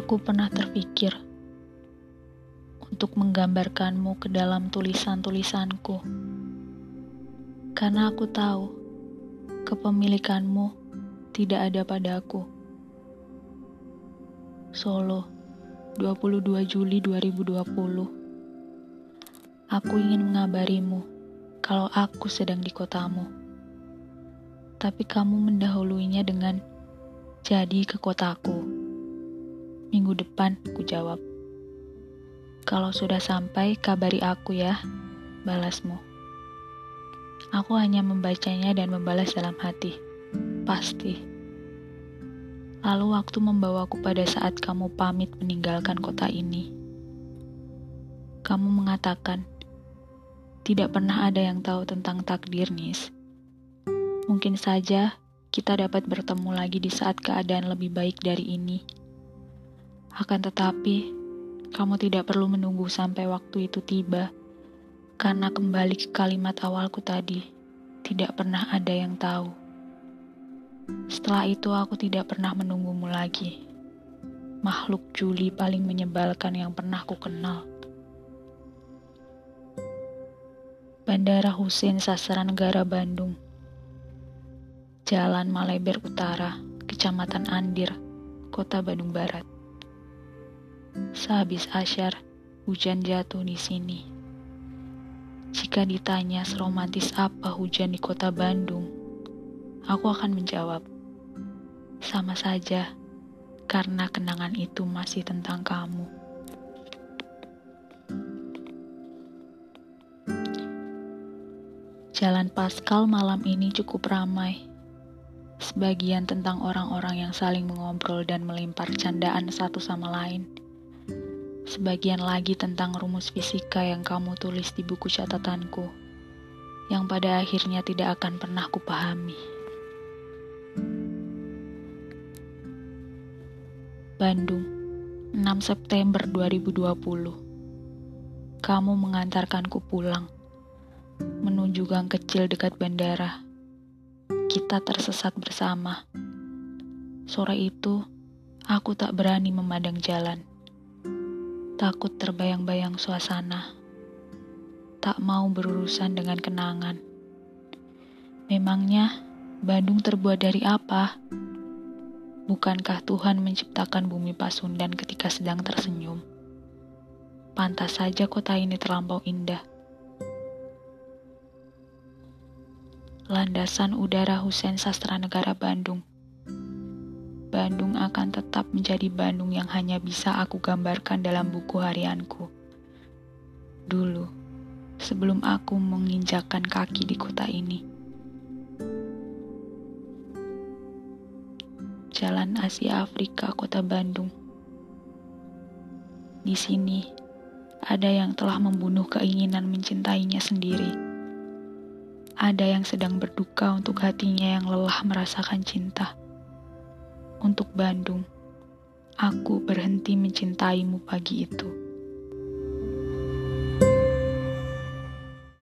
Aku pernah terpikir untuk menggambarkanmu ke dalam tulisan-tulisanku, karena aku tahu kepemilikanmu tidak ada padaku. Solo, 22 Juli 2020. Aku ingin mengabarimu kalau aku sedang di kotamu. Tapi kamu mendahuluinya dengan jadi ke kotaku. Minggu depan, ku jawab. Kalau sudah sampai, kabari aku ya, balasmu. Aku hanya membacanya dan membalas dalam hati. Pasti. Lalu waktu membawaku pada saat kamu pamit meninggalkan kota ini. Kamu mengatakan, tidak pernah ada yang tahu tentang takdir, Nis. Mungkin saja kita dapat bertemu lagi di saat keadaan lebih baik dari ini. Akan tetapi, kamu tidak perlu menunggu sampai waktu itu tiba, karena kembali ke kalimat awalku tadi, tidak pernah ada yang tahu. Setelah itu, aku tidak pernah menunggumu lagi. Makhluk Juli paling menyebalkan yang pernah ku kenal. Bandara Hussein Sastra Negara Bandung Jalan Maleber Utara, Kecamatan Andir, Kota Bandung Barat. Sehabis asyar, hujan jatuh di sini. Jika ditanya seromantis apa hujan di kota Bandung, aku akan menjawab, sama saja, karena kenangan itu masih tentang kamu. Jalan Paskal malam ini cukup ramai. Sebagian tentang orang-orang yang saling mengobrol dan melempar candaan satu sama lain sebagian lagi tentang rumus fisika yang kamu tulis di buku catatanku, yang pada akhirnya tidak akan pernah kupahami. Bandung, 6 September 2020. Kamu mengantarkanku pulang, menuju gang kecil dekat bandara. Kita tersesat bersama. Sore itu, aku tak berani memandang jalan takut terbayang-bayang suasana, tak mau berurusan dengan kenangan. Memangnya Bandung terbuat dari apa? Bukankah Tuhan menciptakan bumi Pasundan ketika sedang tersenyum? Pantas saja kota ini terlampau indah. Landasan Udara Hussein Sastra Negara Bandung Bandung akan tetap menjadi Bandung yang hanya bisa aku gambarkan dalam buku harianku. Dulu, sebelum aku menginjakan kaki di kota ini. Jalan Asia Afrika Kota Bandung. Di sini, ada yang telah membunuh keinginan mencintainya sendiri. Ada yang sedang berduka untuk hatinya yang lelah merasakan cinta untuk Bandung. Aku berhenti mencintaimu pagi itu.